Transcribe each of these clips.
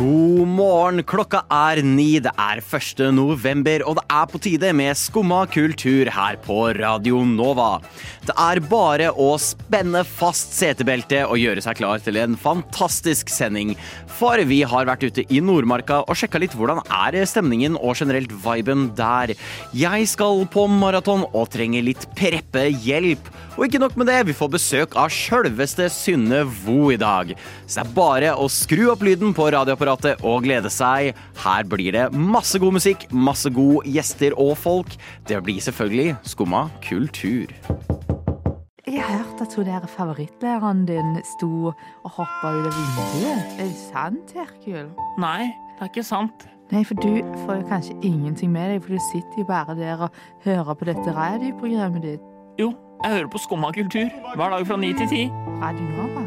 God morgen, klokka er ni, det er 1. november, og det er på tide med Skumma kultur her på Radio Nova. Det er bare å spenne fast setebeltet og gjøre seg klar til en fantastisk sending. For vi har vært ute i Nordmarka og sjekka litt hvordan er stemningen og generelt viben der. Jeg skal på maraton og trenger litt preppehjelp. Og ikke nok med det, vi får besøk av sjølveste Synne Vo i dag. Så det er bare å skru opp lyden på radioapparatet og glede seg. Her blir det masse god musikk, masse gode gjester og folk. Det blir selvfølgelig Skumma kultur. Jeg har hørt at hun der favorittlæreren din sto og hoppa ut av vinduet. Er det sant, Herkul? Nei, det er ikke sant. Nei, for du får jo kanskje ingenting med deg, for du sitter jo bare der og hører på dette radioprogrammet ditt. Jo, jeg hører på Skumma kultur hver dag fra ni til ti. Radio Nova.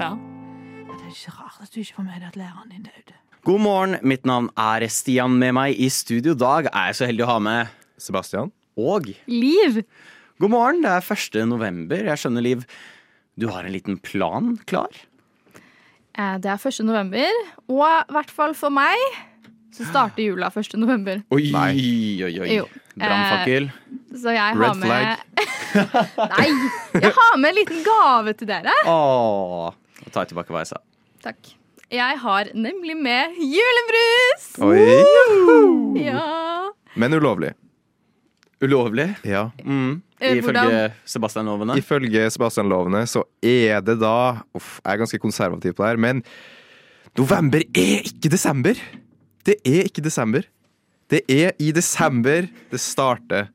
Ja. Ja, det er ikke rart at du ikke får med deg at læreren din døde. God morgen, mitt navn er Stian. Med meg i studio dag er jeg så heldig å ha med Sebastian? Og Liv. god morgen, det er 1. november. Jeg skjønner, Liv, du har en liten plan klar? Eh, Det er 1. november, og i hvert fall for meg så starter jula 1. november. Oi, oi, oi. Jo. Brannfakkel. Så jeg Red har med Nei! Jeg har med en liten gave til dere. Åh, da tar jeg tilbake hva jeg sa. Takk. Jeg har nemlig med julebrus! Oi! Ja. Men ulovlig. Ulovlig? Ja. Mm. Eh, Ifølge? Sebastian-lovene. Ifølge Sebastian-lovene så er det da Uff, jeg er ganske konservativ på det her, men november er ikke desember! Det er ikke desember. Det er i desember det starter.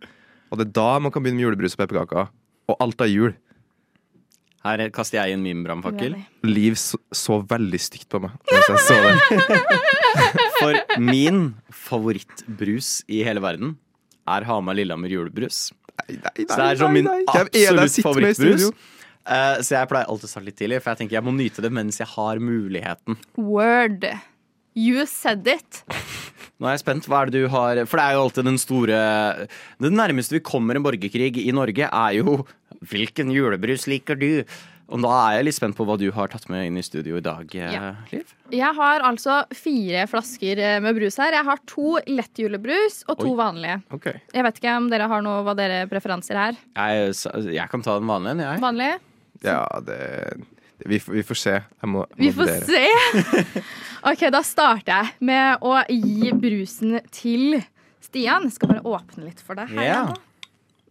Og det er da man kan begynne med julebrus og pepperkaker. Og alt av jul. Her kaster jeg inn min brannfakkel. Liv så, så veldig stygt på meg mens jeg så det. For min favorittbrus i hele verden er Hamar Lillehammer julebrus. Nei, nei, Så det er som min absolutt favorittbrus. Eh, så jeg pleier alltid å starte litt tidlig, for jeg tenker jeg må nyte det mens jeg har muligheten. Word. You said it. Nå er jeg spent. Hva er det du har For det er jo alltid den store Det nærmeste vi kommer en borgerkrig i Norge, er jo Hvilken julebrus liker du? Og da er jeg litt spent på hva du har tatt med inn i studio i dag, eh, Ja. Liv. Jeg har altså fire flasker eh, med brus her. Jeg har to lettjulebrus og to Oi. vanlige. Okay. Jeg vet ikke om dere har noe hva dere preferanser her. Jeg, jeg kan ta den vanlige, jeg. Vanlig? Ja, det, det vi, får- vi får se. Jeg må, jeg Vi får vurdere. se. OK, da starter jeg med å gi brusen til Stian. Jeg skal bare åpne litt for deg her. Ja.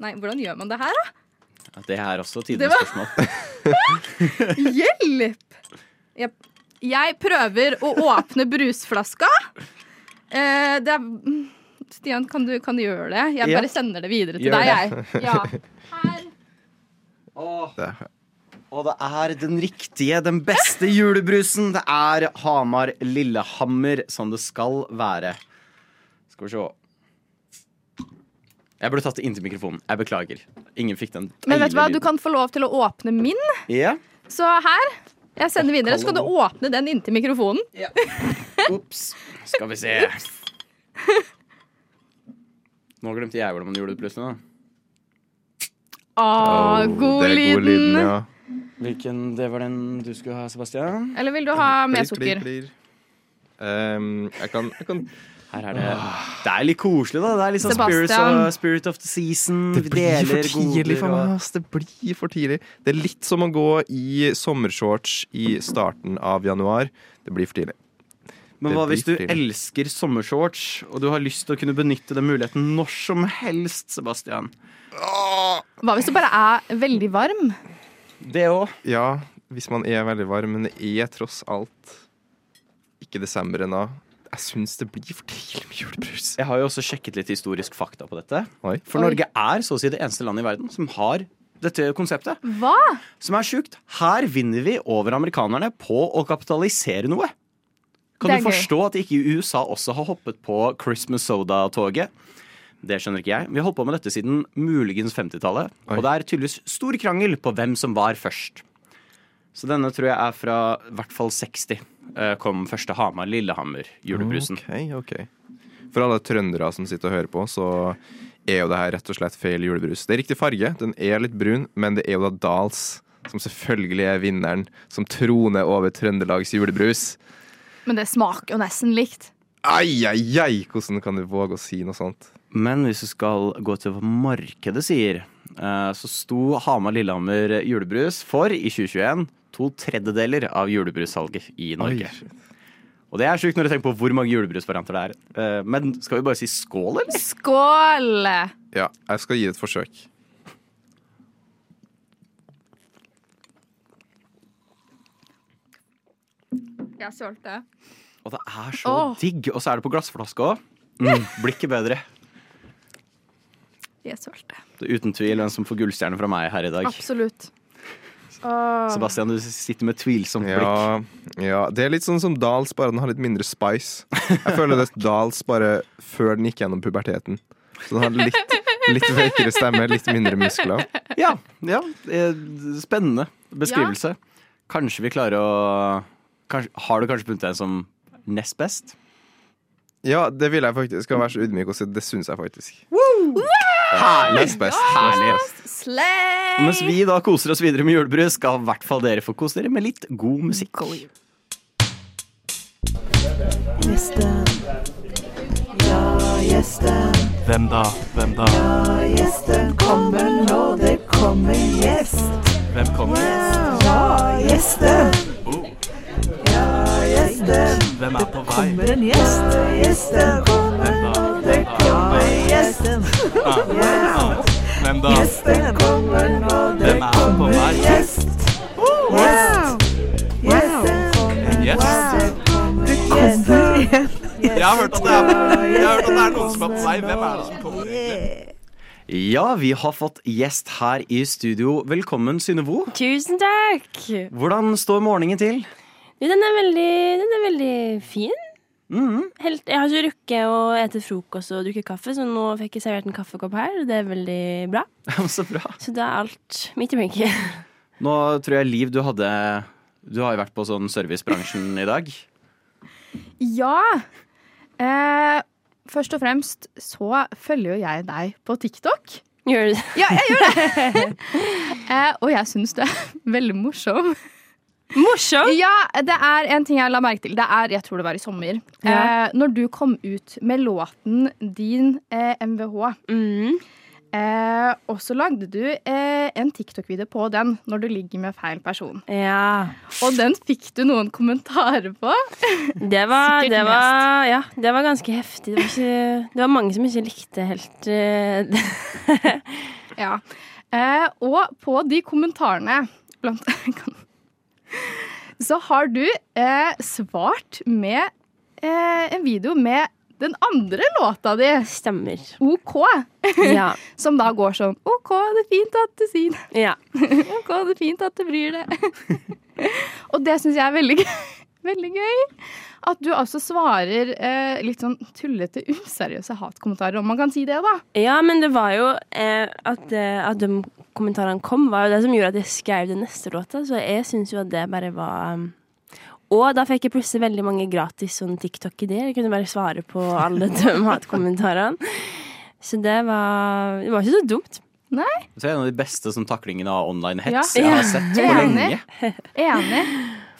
Nei, hvordan gjør man det her, da? Det er også tidenes var- spørsmål. Hjelp! Jeg, jeg prøver å åpne brusflaska. Eh, det er Stian, kan du, kan du gjøre det? Jeg Ja. bare sender det videre til Gjør deg, jeg. Ja. Her. Det, Og det er den riktige, den beste julebrusen. Det er Hamar Lillehammer som det skal være. Skal vi se. Jeg burde tatt det inntil mikrofonen. Jeg beklager. Ingen fikk den Men vet du hva, du kan få lov til å åpne min. Yeah. Ja. Så her. Jeg sender videre. Så skal du åpne den inntil mikrofonen. Ops. Skal vi se. Nå glemte jeg hvordan man gjorde det plutselig. Ah, oh, god det lyden. lyden, ja. Hvilken det var den du skulle ha, Sebastian? Eller vil du ha med sukker? Um, jeg kan, jeg kan Her er det Det er litt koselig, da. Det er litt sånn spirit, of, spirit of the season. Det blir for tidlig for meg. Det blir for tidlig. Det er litt som å gå i sommershorts i starten av januar. Det blir for tidlig. Men hva hvis du elsker sommershorts, og du har lyst til å kunne benytte den muligheten når som helst, Sebastian? Hva hvis du bare er veldig varm? Det òg. Ja, hvis man er veldig varm, men det er tross alt ikke desember ennå. Jeg syns det blir for tidlig med julebrus. Jeg har jo også sjekket litt historisk fakta på dette. Oi. For Oi. Norge er så å si det eneste landet i verden som har dette konseptet. Hva? Som er sjukt. Her vinner vi over amerikanerne på å kapitalisere noe. Kan du forstå gøy. at ikke USA også har hoppet på Christmas Soda-toget? Det skjønner ikke jeg. Vi har holdt på med dette siden muligens 50-tallet. Og det er tydeligvis stor krangel på hvem som var først. Så denne tror jeg er fra i hvert fall 60. eh, Kom første Hamar-Lillehammer-julebrusen. OK, OK. For alle trøndere som sitter og hører på, så er jo det her rett og slett feil julebrus. Det er riktig farge, den er litt brun, men det er jo da Dals som selvfølgelig er vinneren, som troner over Trøndelags julebrus. Men det smaker jo nesten likt. Ai, ai, ai! Hvordan kan du våge å si noe sånt? Men hvis du skal gå til hva markedet sier, eh, så sto Hamar Lillehammer julebrus for i 2021 to tredjedeler av julebrussalget i Norge. Oi. Og det er sjukt når du tenker på hvor mange julebrusvarianter det er. Eh, Men skal vi bare si skål, eller? Skål! Ja, jeg skal gi det et forsøk. Jeg sølte. Og det er så oh. digg. Og så er det på glassflaske òg. Mm, blir ikke bedre. Jeg sølte. Det er uten tvil hvem som får gullstjerne fra meg her i dag. Absolutt. Åh. Sebastian, du sitter med tvilsomt blikk. Ja, ja, det er litt sånn som Dals, bare den har litt mindre spice. Jeg føler det er Dals bare før den gikk gjennom puberteten. Så den har litt, litt veikere stemme, litt mindre muskler. Ja, ja eh, spennende beskrivelse. Kanskje vi klarer å kanskje, Har du kanskje funnet en som nest best? Ja, det vil jeg faktisk. Skal være så ydmyk og si det syns jeg faktisk. Herlig! Nest best. Herlig. Slay! Og mens vi da koser oss videre med julebrus, skal i hvert fall dere få kose dere med litt god musikk. Gjesten. Ja, gjesten. Hvem da? Hvem da? Ja, gjesten kommer nå, det kommer gjest. Hvem kommer? Ja, gjesten. Oh, Ja, gjesten. hvem er på vei? Kommer en gjest. Gjesten kommer Hvem da? Gjesten kommer nå, det er kommer gjest. Gjest. Gjesten Det gjest? Gjesten. Jeg har hørt at det er, jeg har hørt at det er noen som er på vei. Hvem er det som kommer? egentlig? Ja, vi har fått gjest her i studio. Velkommen, Synnøvo. Tusen takk! Hvordan står morgenen til? Du, den, er veldig, den er veldig fin. Mhm. Helt, jeg har ikke rukket å ete frokost og drikke kaffe, så nå fikk jeg servert en kaffekopp her. Det er veldig bra. Så bra. Så da er alt midt i blinken. Nå tror jeg, Liv, du hadde Du har jo vært på sånn servicebransjen i dag. Ja. Eh, først og fremst så følger jo jeg deg på TikTok. Gjør du det? Ja, jeg gjør det! eh, og jeg syns du er veldig morsom. Morsom! Ja, det er en ting jeg la merke til. Det er, jeg tror det var i sommer. Ja. Eh, når du kom ut med låten din eh, MVH. Mm. Eh, og så lagde du eh, en TikTok-video på den når du ligger med feil person. Ja. Og den fikk du noen kommentarer på. Det var, det var, ja, det var ganske heftig. Det var, ikke, det var mange som ikke likte helt eh. Ja. Eh, og på de kommentarene blant, kan, så har du eh, svart med eh, en video med den andre låta di, Stemmer. OK. Ja. Som da går sånn OK, det er fint at du sier det. ja. OK, det er fint at du bryr deg. og det syns jeg er veldig gøy. Veldig gøy. At du altså svarer eh, litt sånn tullete, useriøse hatkommentarer, om man kan si det, da. Ja, men det var jo eh, at, eh, at de kommentarene kom, var jo det som gjorde at jeg skrev den neste låta. Så jeg syns jo at det bare var um, Og da fikk jeg plutselig veldig mange gratis sånn TikTok-ideer. Jeg kunne bare svare på alle de hatkommentarene. Så det var, det var ikke så dumt. Så er en av de beste sånn, taklingene av online hets Ja. jeg har sett på Enig. lenge. Enig.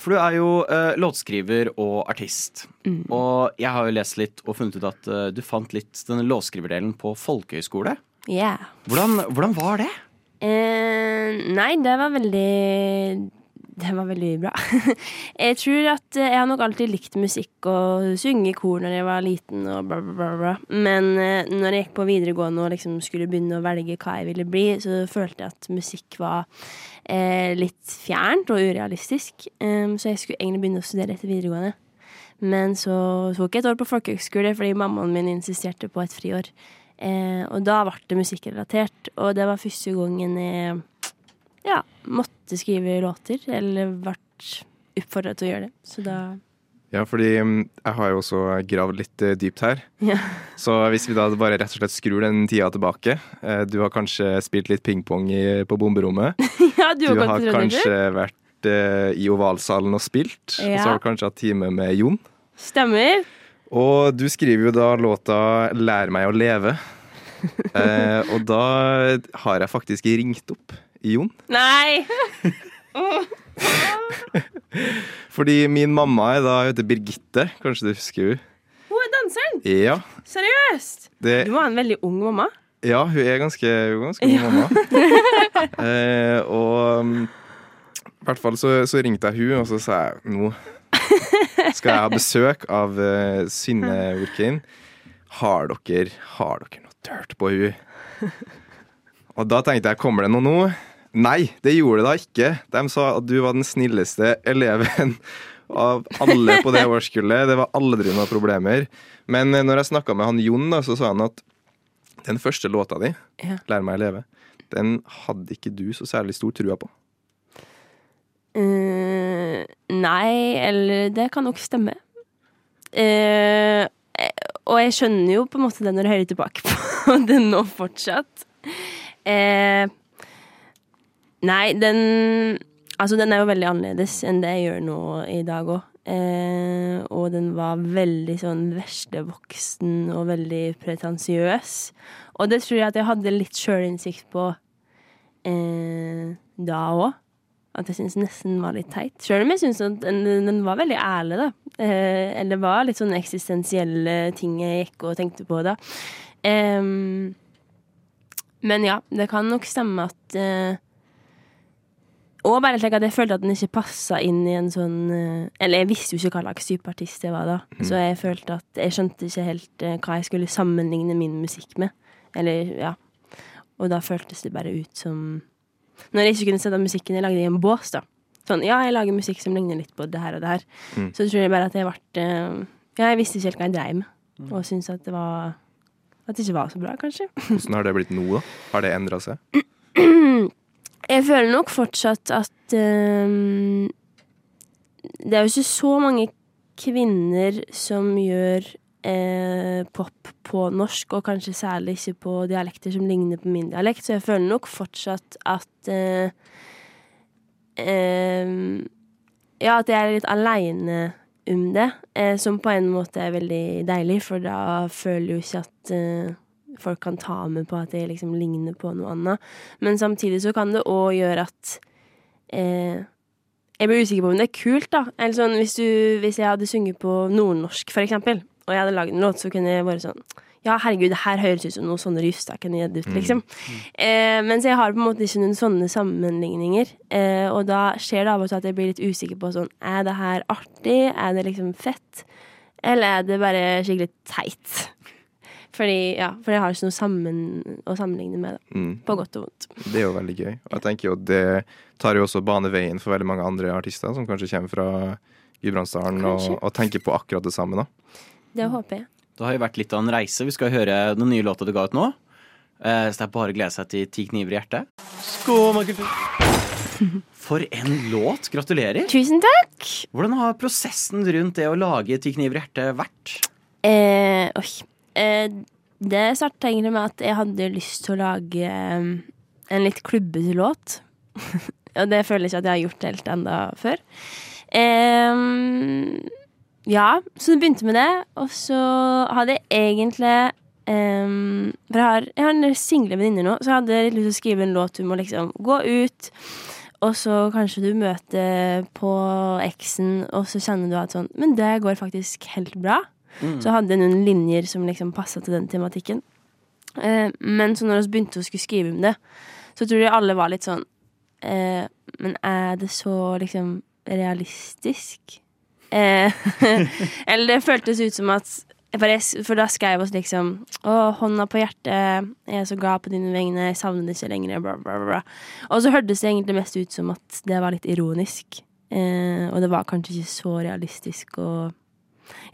For du er jo uh, låtskriver og artist. Og jeg har jo lest litt og funnet ut at uh, du fant litt denne låtskriverdelen på folkehøyskole. Yeah. Hvordan, hvordan var det? Eh, nei, det var veldig Det var veldig bra. jeg tror at eh, jeg har nok alltid likt musikk og synge i kor når jeg var liten og bla, bla, bla. Men eh, når jeg gikk på videregående og liksom skulle begynne å velge hva jeg ville bli, så følte jeg at musikk var eh, litt fjernt og urealistisk. Um, så jeg skulle egentlig begynne å studere etter videregående. Men så tok jeg et år på folkehøgskole fordi mammaen min insisterte på et friår. Eh, og da ble det musikkrelatert, og det var første gangen jeg ja, måtte skrive låter, eller vært oppfordra til å gjøre det. Så da Ja, fordi mm, jeg har jo også gravd litt eh, dypt her. Ja. Så hvis vi da bare rett og slett skrur den tida tilbake eh, Du har kanskje spilt litt pingpong på bomberommet. ja, du, Du har kanskje vært eh, i ovalsalen og spilt. Og så har du kanskje hatt time med Jon. Stemmer. Og du skriver jo da låta 'Lær meg å leve'. Eh, og da har jeg faktisk ringt opp Jon. Nei! Fordi min mamma er da hun heter Birgitte. Kanskje du husker hun? Hun er danseren! Ja. Seriøst! Det, Du ha en veldig ung mamma. ja, hun er ganske, hun er ganske ung mamma. Eh, og um, i hvert fall så, så ringte jeg hun, og så sa jeg nå skal jeg ha besøk av uh, Synne Urkein. Har dere, har dere noe dirt på hun? Og da tenkte jeg, kommer det noe nå? Nei, det gjorde det da ikke. De sa at du var den snilleste eleven av alle på det årskullet. Det var aldri noen problemer. Men eh, når jeg snakka med han Jon, da, så sa han at den første låta di, Ja. 'Lær meg å leve', den hadde ikke du så særlig stor trua på. Uh, nei, eller det kan nok stemme. Uh, og jeg skjønner jo på en måte det når jeg hører tilbake på det nå fortsatt. Eh, nei, den Altså, den er jo veldig annerledes enn det jeg gjør nå i dag òg. Eh, og den var veldig sånn veslevoksen og veldig pretensiøs. Og det tror jeg at jeg hadde litt sjølinnsikt på eh, da òg. At jeg syns nesten var litt teit. Sjøl om jeg syns at den, den var veldig ærlig, da. Eh, eller var litt sånne eksistensielle ting jeg gikk og tenkte på da. Em, men ja, det kan nok stemme at eh, Og bare slik at jeg følte at den ikke passa inn i en sånn eh, Eller jeg visste jo ikke hva slags type artist jeg var da, så jeg følte at jeg skjønte ikke helt eh, hva jeg skulle sammenligne min musikk med. Eller, ja. Og da føltes det bare ut som Når jeg ikke kunne sette musikken jeg lagde i en bås, da. Sånn, ja, jeg lager musikk som ligner litt på det her og det her. Mm. Så tror jeg bare at jeg ble eh, Ja, jeg visste ikke helt hva jeg dreiv med. Og syntes at det var At det ikke var så bra, kanskje. Hvordan har det blitt nå, da? Har det endra seg? Jeg føler nok fortsatt at ehm, Det er jo ikke så mange kvinner som gjør eh, pop på norsk, og kanskje særlig ikke på dialekter som ligner på min dialekt, så jeg føler nok fortsatt at eh, ehm, Ja, at jeg er litt aleine om det, eh, som på en måte er veldig deilig, for da føler jo ikke at eh, folk kan ta med på at jeg liksom ligner på noe annet. Men samtidig så kan det òg gjøre at eh, Jeg blir usikker på om det er kult, da. Eller sånn, hvis, du, hvis jeg hadde sunget på nordnorsk, for eksempel, og jeg hadde lagd en låt, så kunne jeg vært sånn Ja, herregud, det her høres ut som noe sånne Justad kunne gitt ut, liksom. Eh, mens jeg har på en måte ikke noen sånne sammenligninger. Eh, og da skjer det av og til at jeg blir litt usikker på sånn Er det her artig? Er det liksom fett? Eller er det bare skikkelig teit? Fordi, ja, for jeg har ikke noe sammen, å sammenligne med, da. Mm. På godt og vondt. Det er jo veldig gøy. Og jeg tenker jo det tar jo også baneveien for veldig mange andre artister som kanskje kommer fra Gudbrandsdalen og, og tenker på akkurat det samme. da. Det håper jeg. Det har jo vært litt av en reise. Vi skal høre den nye låta du ga ut nå. Eh, Så det er bare å glede seg til Ti kniver i hjertet. Skål, kultur! For en låt! Gratulerer. Tusen takk! Hvordan har prosessen rundt det å lage Ti kniver i hjertet vært? Eh, oi. Eh, det starta egentlig med at jeg hadde lyst til å lage eh, en litt klubbete låt. og det føler jeg ikke at jeg har gjort helt enda før. Um, ja, så det begynte med det. Og så hadde jeg egentlig um, For jeg har, jeg har en single venninner nå, så jeg hadde litt lyst til å skrive en låt du må liksom gå ut. Og så kanskje du møter på eksen, og så kjenner du at sånn Men det går faktisk helt bra. Så hadde jeg noen linjer som liksom passa til den tematikken. Eh, men så når vi begynte å skulle skrive om det, så tror jeg alle var litt sånn eh, Men er det så liksom realistisk? Eh, eller det føltes ut som at for, da skrev oss liksom Å, hånda på hjertet, jeg er så glad på dine vegne, jeg savner det ikke lenger, bla, bla, bla. Og så hørtes det egentlig mest ut som at det var litt ironisk. Eh, og det var kanskje ikke så realistisk og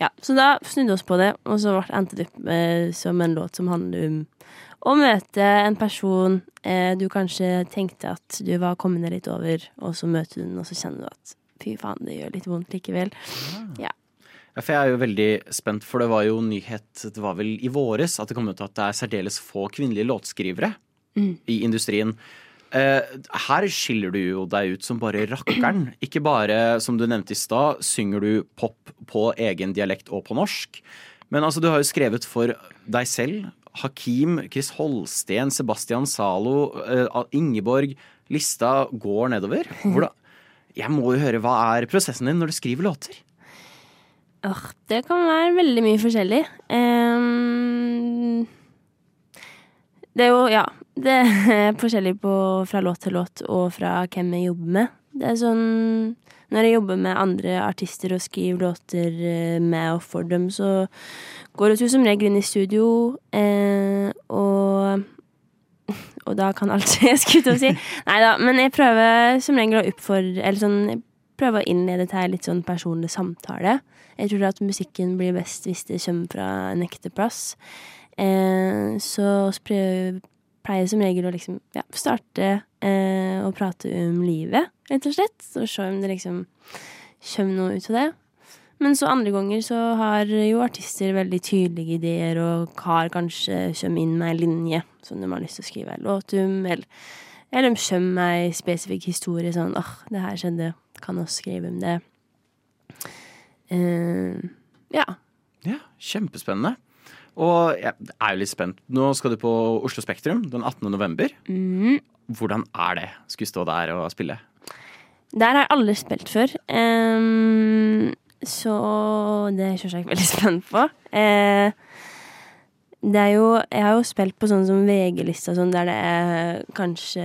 ja, så da snudde vi oss på det, og så endte det opp eh, som en låt som handler om å møte en person eh, du kanskje tenkte at du var kommet deg litt over, og så møter du den, og så kjenner du at fy faen, det gjør litt vondt likevel. Ja. Ja, for jeg er jo veldig spent, for det var jo nyhet Det var vel i våres at det kom ut at det er særdeles få kvinnelige låtskrivere Mm. i industrien. Eh, her skiller du jo deg ut som bare rakkeren. Ikke bare, som du nevnte i stad, synger du pop på egen dialekt og på norsk. Men altså, du har jo skrevet for deg selv. Hakim, Chris Holsten, Sebastian Zalo, eh, Ingeborg. Lista går nedover. Hvordan, jeg må jo høre, Hva er prosessen din når du skriver låter? Åh, det kan være veldig mye forskjellig. Ehm, det er jo, ja Det er forskjellig på, fra låt til låt og fra hvem jeg jobber med. Det er sånn Når jeg jobber med andre artister og skriver låter eh, med og for dem, så går vi jo som regel inn i studio, eh, og og da kan alt skje, skulle jeg si. Nei da, men jeg prøver som regel å oppfordre Eller sånn, jeg prøver å innlede til litt sånn personlig samtale. Jeg tror at musikken blir best hvis det kommer fra en ekte plass. Eh, så pleier jeg som regel å liksom ja, starte eh, å prate om livet, rett og slett. Og se om det liksom kommer noe ut av det. Men så andre ganger så har jo artister veldig tydelige ideer og har kanskje kommet inn med ei linje som de har lyst til å skrive en låt om, eller, eller de kommer med ei spesifikk historie sånn åh, det her skjedde, kan også skrive om det. Uh, ja. Ja, Kjempespennende. Og jeg er jo litt spent. Nå skal du på Oslo Spektrum den 18. november. Mm. Hvordan er det? Skulle stå der og spille? Der har jeg aldri spilt før. Um, så det er jeg selvsagt veldig spent på. Uh, det er jo Jeg har jo spilt på sånn som VG-lista, sånn der det er kanskje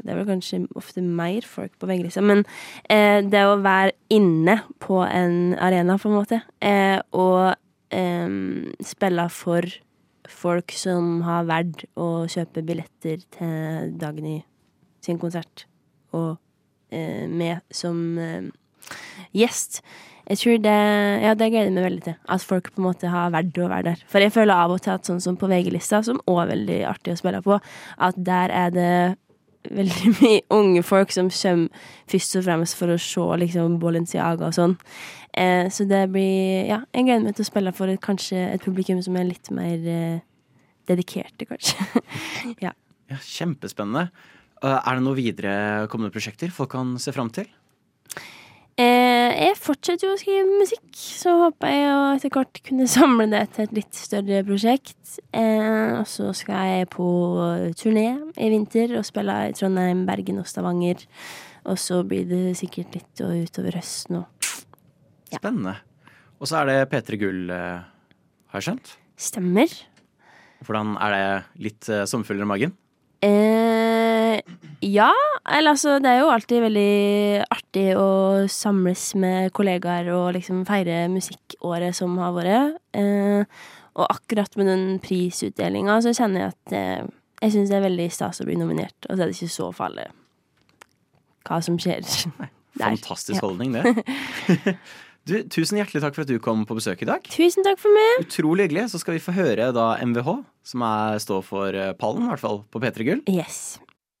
Det er vel kanskje ofte mer folk på VG-lista, men eh, det å være inne på en arena, på en måte, eh, og eh, spille for folk som har valgt å kjøpe billetter til Dagny sin konsert, og eh, med som eh, gjest. Jeg tror det, ja, det gleder jeg meg veldig til. At folk på en måte har verdt å være der. For jeg føler av og til at sånn som på VG-lista, som òg er veldig artig å spille på, at der er det veldig mye unge folk som kommer først og fremst for å se liksom Balenciaga og sånn. Eh, så det blir Ja, jeg gleder meg til å spille for et, kanskje et publikum som er litt mer eh, dedikerte, kanskje. ja. Ja, Kjempespennende. Uh, Er det noe videre kommende prosjekter folk kan se fram til? Eh, jeg fortsetter jo å skrive musikk, så håper jeg å etter hvert kunne samle det til et litt større prosjekt. Eh, og så skal jeg på turné i vinter og spille i Trondheim, Bergen og Stavanger. Og så blir det sikkert litt utover høsten òg. Spennende. Og så er det P3 Gull, uh, har jeg skjønt? Stemmer. Hvordan er det litt sommerfugler i magen? Eh, ja, eller altså Det er jo alltid veldig artig å samles med kollegaer og liksom feire musikkåret som har vært. Eh, og akkurat med den prisutdelinga så kjenner jeg at eh, jeg syns det er veldig stas å bli nominert, og så er det ikke så farlig hva som skjer. Nei, Fantastisk holdning, det. Du, tusen hjertelig takk for at du kom på besøk i dag. Tusen takk for meg. Utrolig hyggelig. Så skal vi få høre da MVH, som er, står for eh, pallen, i hvert fall, på P3 Gull. Yes.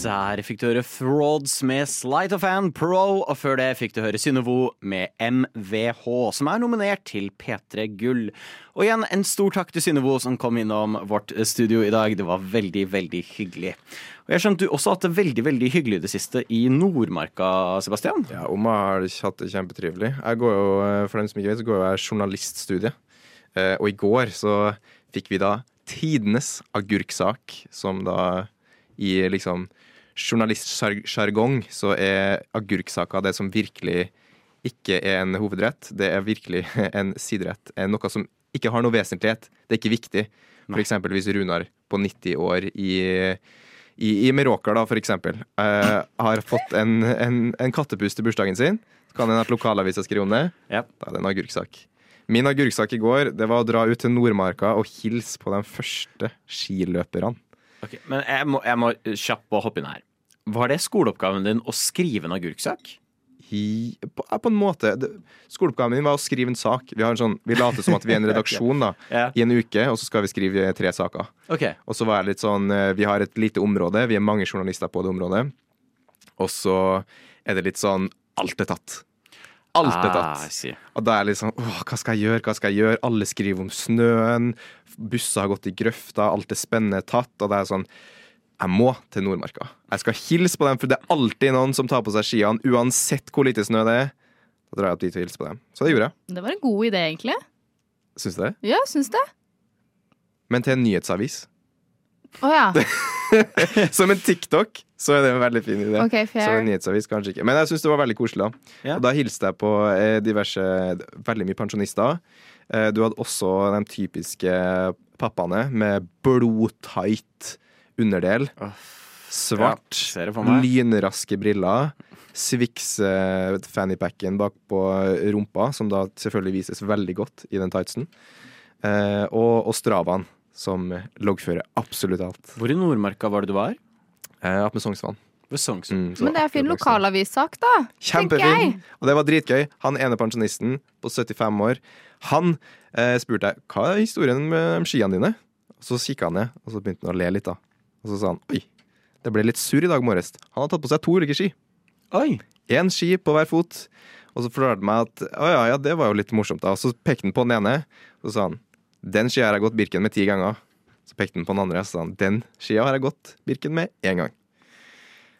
Der fikk du høre Frauds med Slight of Fan Pro, og før det fikk du høre Synnøvo med MVH, som er nominert til P3 Gull. Og igjen en stor takk til Synnøvo som kom innom vårt studio i dag. Det var veldig, veldig hyggelig. Og jeg skjønte du også hatt det veldig, veldig hyggelig i det siste i Nordmarka, Sebastian? Ja, Oma har hatt det kjempetrivelig. Jeg går jo, eh, for dem som ikke vet, så går jeg journaliststudie. Eh, Og i går så fikk vi da tidenes agurksak, som da i liksom journalistsjargong så er agurksaka det som virkelig ikke er en hovedrett. Det er virkelig en siderett. Eh, Noe som ikke har noe vesentlighet. Det er ikke viktig. For eksempel hvis Runar på 90 år i, i, i Meråker, da, for eksempel, eh, har fått en, en, en kattepus til bursdagen sin, så kan en at lokalavisa skriver om det. Da er det en agurksak. Min agurksak i går det var å dra ut til Nordmarka og hilse på de første skiløperne. Ok, men jeg må, jeg må kjapt på hoppe inn her. Var det skoleoppgaven din å skrive en agurksak? I, på, på en måte. Det, skoleoppgaven min var å skrive en sak. Vi, har en sånn, vi later som at vi er en redaksjon da, yeah. i en uke, og så skal vi skrive tre saker. Okay. Og så var jeg litt sånn eh, Vi har et lite område, vi er mange journalister på det området. Og så er det litt sånn Alt er tatt. Alt er Ah, tatt. Og da er jeg litt sånn Åh, hva skal jeg gjøre, hva skal jeg gjøre? Alle skriver om snøen. Busser har gått i grøfta, alt er spennende tatt. Og det er sånn Jeg må til Nordmarka. Jeg skal hilse på dem, for det er alltid noen som tar på seg skiene, uansett hvor lite snø det er. Da drar jeg opp dit og hilser på dem. Så det gjorde jeg. Det var en god idé, egentlig. Syns du det? Ja, syns det. Men til en nyhetsavis. Å ja. Som en TikTok, så er det en veldig fin idé. Okay. Som en nyhetsavis, kanskje ikke. Men jeg syns det var veldig koselig. da Ja. Og da hilste jeg på eh, diverse Veldig mye pensjonister. Eh, du hadde også de typiske pappaene med blodtight underdel. Svart, Ja, lynraske briller. Swix eh, fannypacken bak på rumpa, som da selvfølgelig vises veldig godt i den tightsen. Eh, og, og Stravaen, som loggfører absolutt alt. Hvor i Nordmarka var det du var? Eh, Opp med Sognsvann. Mm, Men det er fin lokalavissak, da. Kjempefin! Og det var dritgøy. Han ene pensjonisten på 75 år, han eh, spurte jeg hva er historien med skiene dine. Og så kikka han ned, og så begynte han å le litt. da Og så sa han oi, det ble litt surr i dag morges. Han har tatt på seg to ulike ski. Oi! Én ski på hver fot. Og så fortalte han meg at å ja, ja, det var jo litt morsomt. da Og så pekte han på den ene, og så sa han den skia har jeg gått Birken med ti ganger. Så pekte han på den andre, og sa han den skia har jeg gått Birken med én gang.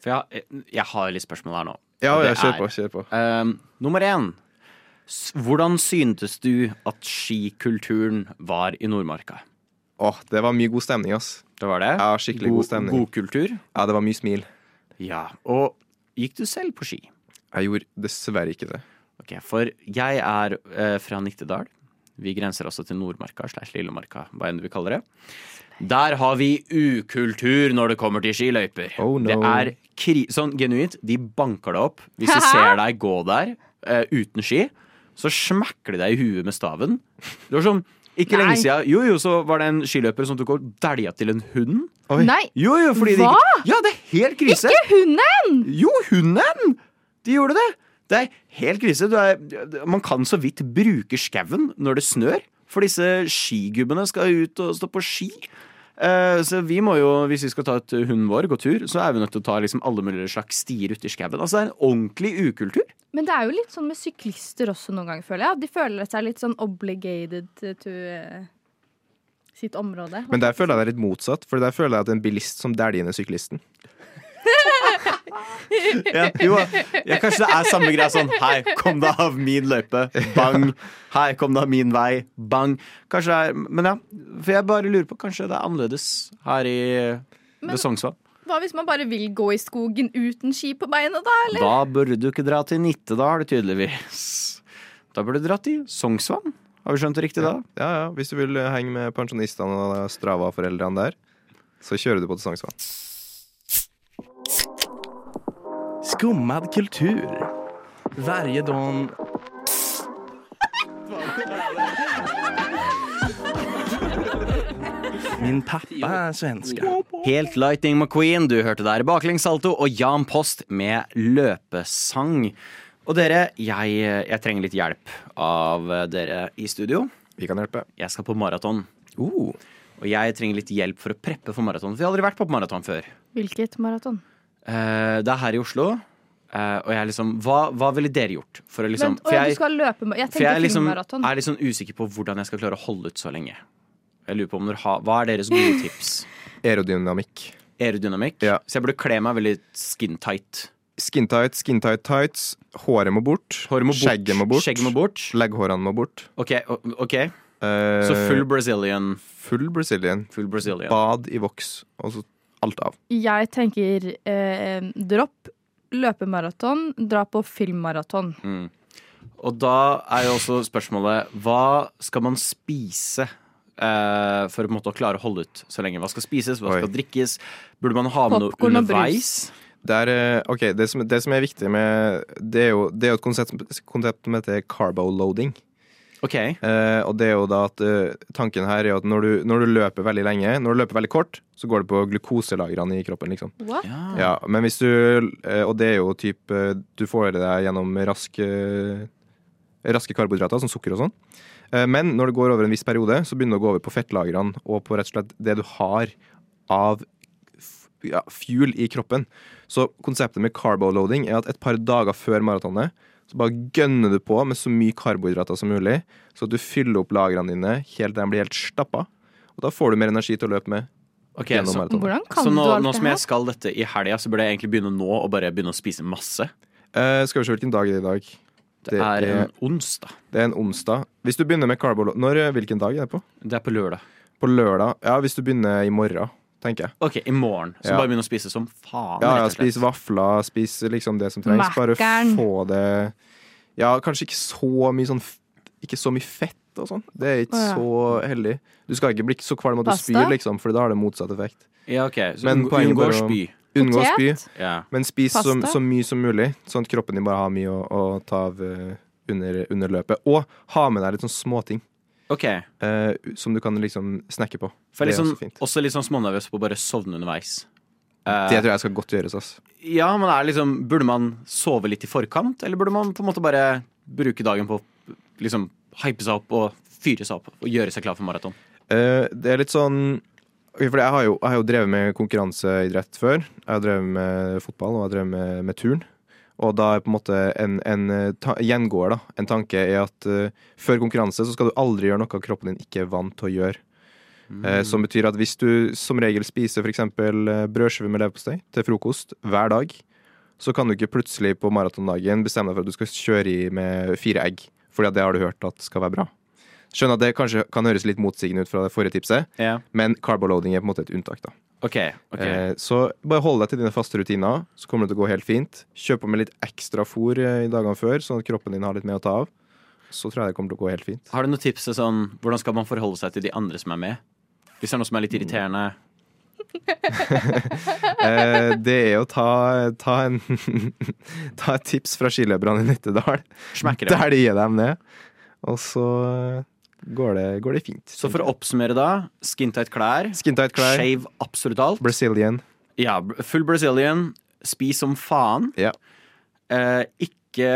For jeg, jeg har litt spørsmål her nå. Ja, ja, kjør på. kjør på Uh, nummer én. Hvordan syntes du at skikulturen var i Nordmarka? Åh, det var mye god stemning, ass. Det var det? Ja, skikkelig god stemning. God kultur? Ja, det var mye smil. Ja. Og gikk du selv på ski? Jeg gjorde dessverre ikke det. Ok, For jeg er uh, fra Nittedal. Vi grenser også til Nordmarka slash Lillemarka, hva enn du vil kalle det. Der har vi ukultur når det kommer til skiløyper. Oh, no. Det er kri sånn genuint, de banker deg opp. Hvis de ser deg gå der uh, uten ski, så smekker de deg i huet med staven. Det var sånn, ikke Nei. lenge siden Jo, jo, så var det en skiløper som tok og dælja til en hund. Oi. Nei, Jo, jo, fordi de ikke Ja, det er helt krise! ikke hunden! Jo, hunden! De gjorde det. Det er helt krise. Du er, man kan så vidt bruke skauen når det snør. For disse skigubbene skal ut og stå på ski. Eh, så vi må jo, hvis vi skal ta ut hunden vår, gå tur, så er vi nødt til å ta liksom alle mulige slags stier ute i skauen. Altså, det er en ordentlig ukultur. Men det er jo litt sånn med syklister også noen ganger, føler jeg. De føler seg litt sånn obligated to eh, sitt område. Men der føler jeg det er litt motsatt, for der føler jeg at en bilist som dæljer ned syklisten. Ja, jo, ja, kanskje det er samme greia sånn Hei, kom deg av min løype. Bang. Hei, kom deg av min vei. Bang. Kanskje det er Men ja, for jeg bare lurer på Kanskje det er annerledes her i Besongsvann Sognsvann. Hva hvis man bare vil gå i skogen uten ski på beina, da? Eller? Da burde du ikke dra til Nittedal, tydeligvis. Da burde du dra til Sognsvann. Har vi skjønt det riktig da? Ja, ja, Hvis du vil henge med pensjonistene og Strava-foreldrene der, så kjører du på til Sognsvann. Skummad kultur. Varje dag... Min pappa er svenska. Helt Lightning McQueen, du hørte der baklengssalto og Jan Post med løpesang. Og dere, jeg, jeg trenger litt hjelp av dere i studio. Vi kan hjelpe. Jeg skal på maraton. Uh, Og jeg trenger litt hjelp for å preppe for maraton, for jeg har aldri vært på maraton før. Hvilket maraton? Eh, det er her i Oslo. Uh, og jeg liksom hva, hva ville dere gjort? For å liksom, Vent, for jeg, du skal løpe Jeg for jeg liksom, er litt sånn usikker på hvordan jeg skal klare å holde ut så lenge. Jeg lurer på om dere har, Hva er deres gode tips? aerodynamikk. Aerodynamikk? Ja. Så jeg burde kle meg veldig skin tight. Skin tight, tights. Håret må bort. Håret må bort. Skjegget må bort. Skjegget må bort. Legghårene må bort. Ok, ok uh, Så full Brazilian. full Brazilian. Full Brazilian. Bad i voks, og så alt av. Jeg tenker eh, dropp løpemaraton, dra på filmmaraton. Mm. Og da er jo også spørsmålet Hva skal man spise eh, for på en måte å klare å holde ut så lenge? Hva skal spises, hva Oi. skal drikkes? Burde man ha med noe underveis? Det er, okay, det som, det som er viktig med Det er jo, det er jo et konsept, konsept som heter carbo-loading. Ok. Eh, og det er jo da at eh, tanken her er at når du, når du løper veldig lenge, når du løper veldig kort, så går det på glukoselagrene i kroppen, liksom. What? Ja, men hvis du eh, Og det er jo typ eh, Du får det deg gjennom raske, raske karbohydrater, som sukker og sånn. Eh, Men når det går over en viss periode, så begynner det å gå over på fettlagrene og på rett og slett det du har av f- ja, fuel i kroppen. Så konseptet med carboloading er at et par dager før maratonet så bare gønner du på med så mye karbohydrater som mulig, så at du fyller opp lagrene dine helt til de blir helt stappa. Og da får du mer energi til å løpe med. Ok, gjennom så- Hvordan kan Så nå, du alt nå som jeg skal dette i helga, så burde jeg egentlig begynne nå og bare begynne å spise masse. Uh, skal vi se hvilken dag er det i dag? Det, er en onsdag. Det er en onsdag. Hvis du begynner med carbo... Når, hvilken dag er det på? Det er på lørdag. På lørdag. Ja, hvis du begynner i morgen, tenker jeg. Ok, i morgen. Så Ja. bare begynne å spise som faen. Ja, ja, og slett. spis vafler, spis liksom det som trengs. Bare få det Ja, kanskje ikke så mye sånn f- Ikke så mye fett og sånn. Det er ikke Å, ja. så heldig. Du skal ikke bli så kvalm at du Pasta? spyr, liksom, for da har det motsatt effekt. Ja, ok. Så Men unngå, poenget unngå bare å å- spy. Unngå å spy, Potet? Ja. men spis så, Pasta? så mye som mulig, sånn at kroppen din bare har mye å, å ta av eh, under, under løpet. Og ha med deg litt sånn småting Ok. eh, som du kan liksom snakke på. For jeg er liksom, også fint. også litt sånn smånervøs på å bare sovne underveis. Eh, Det tror jeg skal godt gjøres, ass. Ja, men er liksom, Burde man sove litt i forkant, eller burde man på en måte bare bruke dagen på å liksom hype seg opp og fyre seg opp og gjøre seg klar for maraton? Eh, det er litt sånn For jeg har, jo, jeg har jo drevet med konkurranseidrett før. Jeg har drevet med fotball og jeg har drevet med, med turn. Og da er på en måte en, en eh, gjengåer, da. En tanke er at uh, før konkurranse så skal du aldri gjøre noe kroppen din ikke er vant til å gjøre. Eh, som betyr at hvis du som regel spiser f.eks. brødskive med leverpostei til frokost hver dag, så kan du ikke plutselig på maratondagen bestemme deg for at du skal kjøre i med fire egg. Fordi det har du hørt at skal være bra. Skjønner at det kanskje kan høres litt motsigende ut fra det forrige tipset, Ja. men carboloading er på en måte et unntak. da. OK. ok Eh, så bare hold deg til dine faste rutiner, så kommer det til å gå helt fint. Kjøp på med litt ekstra fôr eh, i dagene før, sånn at kroppen din har litt mer å ta av. Så tror jeg det kommer til å gå helt fint. Har du noen tips til sånn, hvordan skal man forholde seg til de andre som er med? Hvis det er noe som er litt irriterende. Eh, det er å ta, ta, en, ta et tips fra skiløperne i Nittedal. Smekker det. Der de gir dem ned. Og så går det, går det fint. Så for å oppsummere da, skintight klær, Skintight klær, shave absolutt alt. Brazilian. Ja, full Brazilian, spis som faen. Ja. Eh, ikke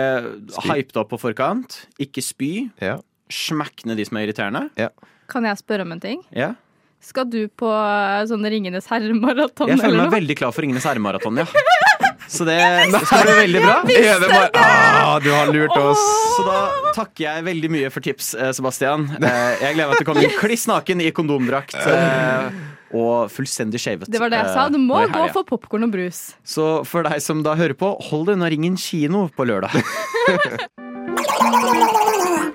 Spy. hype det opp på forkant. Ikke spy. Ja. Smekk ned de som er irriterende. Kan jeg spørre om en ting? Ja. Skal du på sånn Ringenes herre-maraton Jeg føler eller meg noe? veldig klar for Ringenes herre-maraton, ja. Så det skal bli veldig bra. Det bare ah, Du har lurt oss! Så da takker jeg veldig mye for tips, eh, Sebastian. Eh, Jeg gleder meg til å komme inn kliss naken i kondomdrakt. eh, Og fullstendig shavet. Det var det jeg sa. Du må gå for popkorn og brus. Så for deg som da hører på, hold deg unna Ringen kino på lørdag.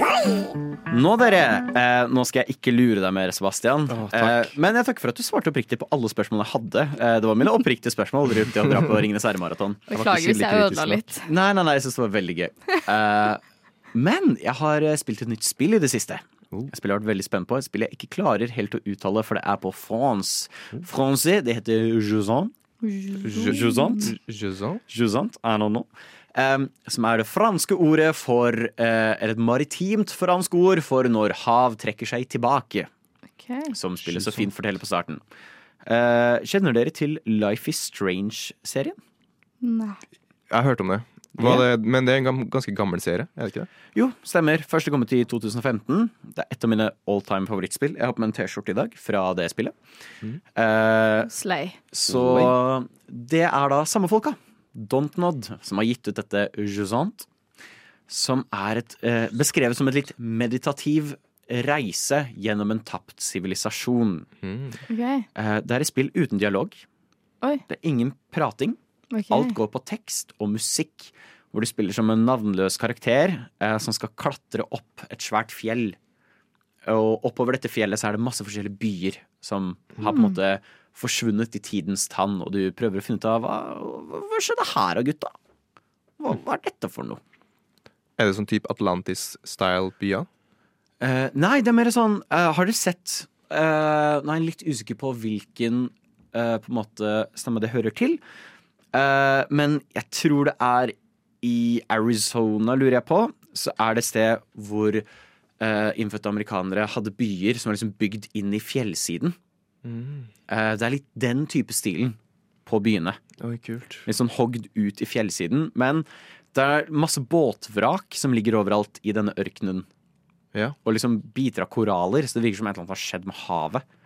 Nå dere, eh, nå skal jeg ikke lure deg mer, Sebastian. Å, eh, men jeg takker for at du svarte oppriktig på alle spørsmålene jeg hadde. Eh, det var mine oppriktige spørsmål rundt det å dra på Ringenes herre-maraton. Beklager hvis jeg ødela litt. Nei, nei, nei, jeg synes det var veldig gøy. Eh, men jeg har eh, spilt et nytt spill i det siste. Jeg spiller jeg har vært veldig spent på. Et spill jeg ikke klarer helt å uttale, for det er på France. Francais, det heter. Jusant? Jusant? Jusant, I don't know. Um, som er det franske ordet for eh, Eller et maritimt fransk ord for når hav trekker seg tilbake. Som spillet så fint forteller på starten. Eh, kjenner dere til Life is Strange-serien? Nei. Jeg har hørt om det. Var det. Men det er en ganske gammel serie, er det ikke det? Jo, stemmer. Første kom ut i 2015. Det er et av mine all time favorittspill. Jeg har på meg en T-skjorte i dag fra det spillet. Eh, Slay. så det er da samme folka. Dontnod, som har gitt ut dette Jusant. Som er et, eh, beskrevet som et litt meditativ reise gjennom en tapt sivilisasjon. OK. Eh, det er et spill uten dialog. Oi. Det er ingen prating. Okay. Alt går på tekst og musikk, hvor du spiller som en navnløs karakter eh, som skal klatre opp et svært fjell. Og oppover dette fjellet så er det masse forskjellige byer som har på en Mm. måte forsvunnet i tidens tann, og du prøver å finne ut av hva, hva skjedde her gutta? hva, hva er dette for noe? Er det sånn type Atlantis-style byer? Uh, nei, det er mer sånn uh, Har dere sett uh, Nå er jeg litt usikker på hvilken uh, på en måte stemme det hører til. Men jeg tror det er i Arizona, lurer jeg på, så er det et sted hvor innfødte amerikanere hadde byer som var liksom bygd inn i fjellsiden. Eh, det er litt den type stilen på byene. Oi, kult. Litt sånn hogd ut i fjellsiden. Men det er masse båtvrak som ligger overalt i denne ørkenen. Ja. Og liksom biter av koraller, så det virker som et eller annet har skjedd med havet.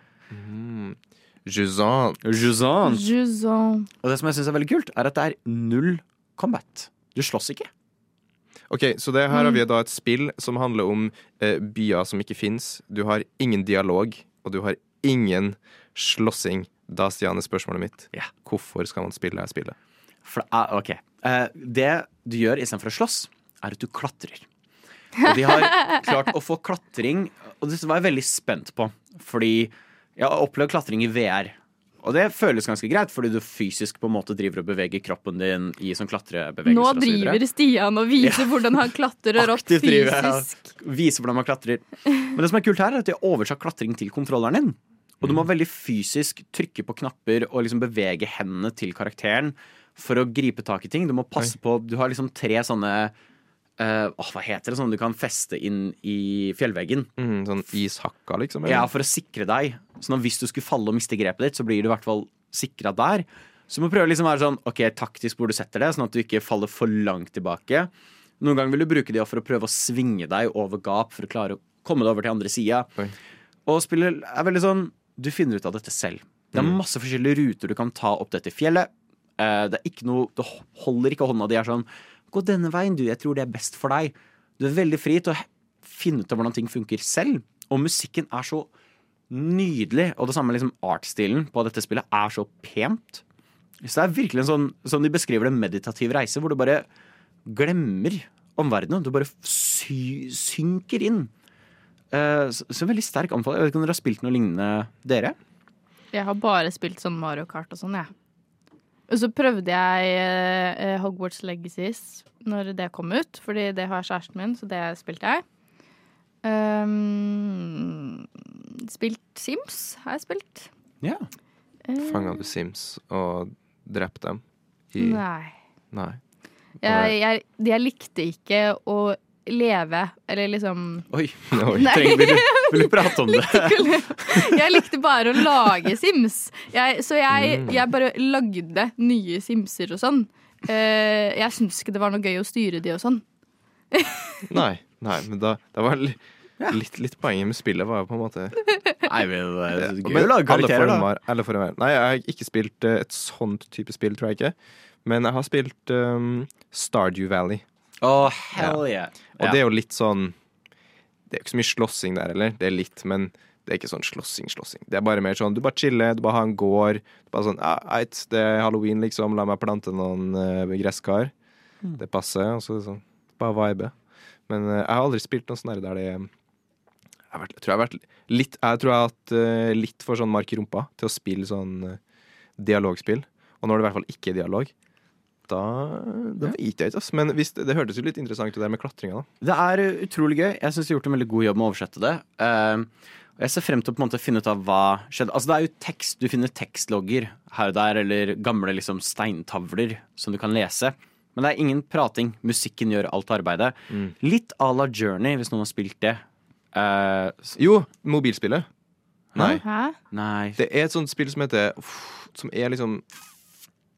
Juzan. Juzan. Juzon. Og det som jeg syns er veldig kult, er at det er null combat. Du slåss ikke. Ok, så det her har vi da et spill som handler om eh, byer som ikke fins. Du har ingen dialog, og du har ingen slåssing. Da, Stian, er spørsmålet mitt. Ja. Hvorfor skal man spille her spillet? For uh, er, ok. Eh, det du gjør istedenfor å slåss, er at du klatrer. Og de har klart å få klatring, og det var jeg veldig spent på. Fordi jeg har opplevd klatring i VR. Og det føles ganske greit, fordi du fysisk på en måte driver og beveger kroppen din i sånn klatrebevegelser. Nå og så videre. driver Stian og viser hvordan han klatrer opp Aktivt driver jeg viser hvordan man klatrer. Men det som er kult her, er at de har oversatt klatring til kontrolleren din. Og du må veldig fysisk trykke på knapper og liksom bevege hendene til karakteren for å gripe tak i ting. Du må passe på Du har liksom tre sånne uh, oh, Hva heter det? sånn du kan feste inn i fjellveggen. Mm, sånn ishakka, liksom? Ja, for å sikre deg. Sånn at hvis du skulle falle og miste grepet ditt, så blir du i hvert fall sikra der. Så du må prøve å liksom være sånn Ok, taktisk hvor du setter det, sånn at du ikke faller for langt tilbake. Noen ganger vil du bruke det for å prøve å svinge deg over gap for å klare å komme deg over til andre sida. Og spillet er veldig sånn Du finner ut av dette selv. Det er masse forskjellige ruter du kan ta opp dette fjellet. Eh, Det er ikke noe Du holder ikke hånda di er sånn Gå denne veien, du. Jeg tror det er best for deg. Du er veldig fri til å finne ut av hvordan ting funker selv. Og musikken er så nydelig. Og det samme liksom artstilen på dette spillet er så pent. Så det er virkelig en sånn, som de beskriver det, meditativ reise, hvor du bare glemmer omverdenen. Du bare sy synker inn. Eh, så, så veldig sterk anbefaling. Jeg vet ikke om dere har spilt noe lignende, dere? Jeg har bare spilt sånn Mario Kart og sånn, jeg. Og så prøvde jeg eh, Hogwarts Legacies når det kom ut, fordi det har kjæresten min, så det spilte jeg. Um, spilt Sims har jeg spilt. Ja. Eh, Fanga du Sims og drept dem? I... Nei. Nei. Jeg, jeg, jeg likte ikke å leve, eller liksom Oi. Oi. Trenger, vil, du, vil du prate om det? Jeg likte bare å lage Sims. Jeg, så jeg, Mm. jeg bare lagde nye Simser og sånn. Eh, jeg syns ikke det var noe gøy å styre de og sånn. Nei, nei, men da, da var li, litt, litt poenget med spillet var jo på en måte Nei, men det er gøy å lage karakterer, da. Nei, jeg har ikke spilt eh, et sånt type spill, tror jeg ikke. Men jeg har spilt um, Stardew Valley. Å, hell yeah. Og Ja. det er jo litt sånn Det er jo ikke så mye slåssing der, eller? Det er litt, men det er ikke sånn slåssing-slåssing. Det er bare mer sånn du bare chiller, du bare har en gård. Du bare sånn Eit, det er halloween, liksom. La meg plante noen uh, gresskar. Mm. Det passer. Og så sånn bare vibe. Men uh, jeg har aldri spilt noe sånn der det jeg, vært, jeg tror jeg har vært litt Jeg tror jeg har hatt uh, litt for sånn mark i rumpa til å spille sånn dialogspill. Og nå er det i hvert fall ikke er dialog, da, da vet jeg ikke. Altså. Men hvis, det, det hørtes jo litt interessant ut det der med klatringa, da. Det er uh, utrolig gøy. Jeg syns de har gjort en veldig god jobb med å oversette det. Eh, og jeg ser frem til å på en måte finne ut av hva skjedde. Altså Det er jo tekst, Du finner tekstlogger her og der, eller gamle liksom steintavler som du kan lese. Men det er ingen prating. Musikken gjør alt arbeidet. Mm. Litt à la Journey, hvis noen har spilt det. Uh, Jo, mobilspillet. Nei. Hæ? nei Det er et sånt spill som heter uff, Som er liksom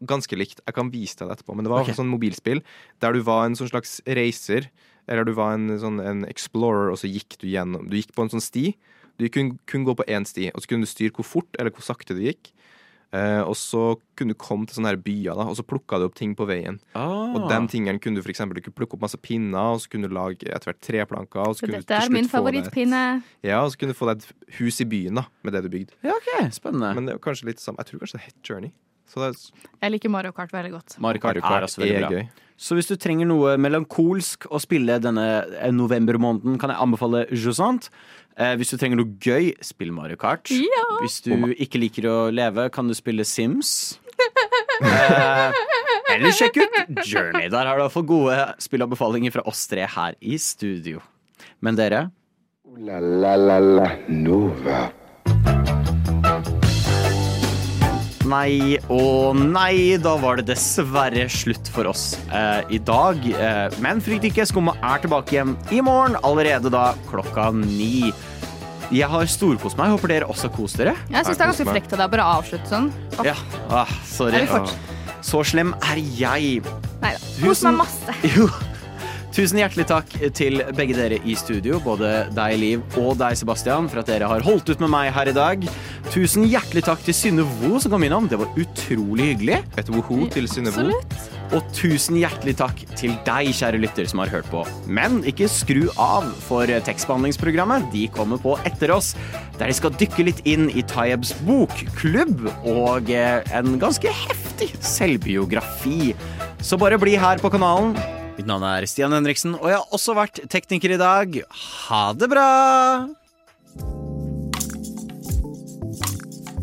ganske likt. Jeg kan vise deg det etterpå, men det var okay. sånn mobilspill der du var en sånn slags racer, Eller du var en, sånn, en explorer, og så gikk du gjennom Du gikk på en sånn sti. Du kunne kun gå på én sti, og så kunne du styre hvor fort eller hvor sakte du gikk. Eh, og så kunne du komme til sånne her byer, da, og så plukka du opp ting på veien. Ah. Og den tingen kunne du for eksempel, du kunne plukke opp masse pinner, og så kunne du lage etter hvert treplanker. Og så Så kunne du dette er min favorittpinne. Ja, og så kunne du få deg et hus i byen da, med det du bygde. Ja, ok, spennende. Men det er kanskje litt sammen. Jeg tror kanskje det het Journey. Så det er, Jeg liker Mario Kart veldig godt. Mario Kart Mario Kart er også veldig er bra. gøy. Så hvis du trenger noe melankolsk å spille denne eh, novembermåneden, kan jeg anbefale Jusant. Eh, hvis du trenger noe gøy, spill Mario Kart. Ja. Hvis du ikke liker å leve, kan du spille Sims. Eh, Eller sjekk ut Journey. Der har du iallfall gode spillanbefalinger fra oss tre her i studio. Men dere, la la la la Nova. Nei og nei, da var det dessverre slutt for oss eh, i dag. Eh, men frykt ikke, Skumma er tilbake igjen i morgen, allerede da klokka ni. Jeg har storkost meg. Håper dere også koser dere. Jeg syns det er ganske frekt av deg å bare avslutte sånn. Oh. Ja, ah, sorry. Er? Så slem er jeg. Nei da. Kos meg masse. Jo. Tusen hjertelig takk til begge dere i studio, både deg, Liv, og deg, Sebastian, for at dere har holdt ut med meg her i dag. Tusen hjertelig takk til Synne Vo som kom innom. Det var utrolig hyggelig. Et woho til Synne Vo. Og tusen hjertelig takk til deg, kjære lytter, som har hørt på. Men ikke skru av, for tekstbehandlingsprogrammet de kommer på etter oss, der de skal dykke litt inn i Tayebs bokklubb og eh, en ganske heftig selvbiografi. Så bare bli her på kanalen. Mitt navn er Stian Henriksen, og jeg har også vært tekniker i dag. Ha det bra!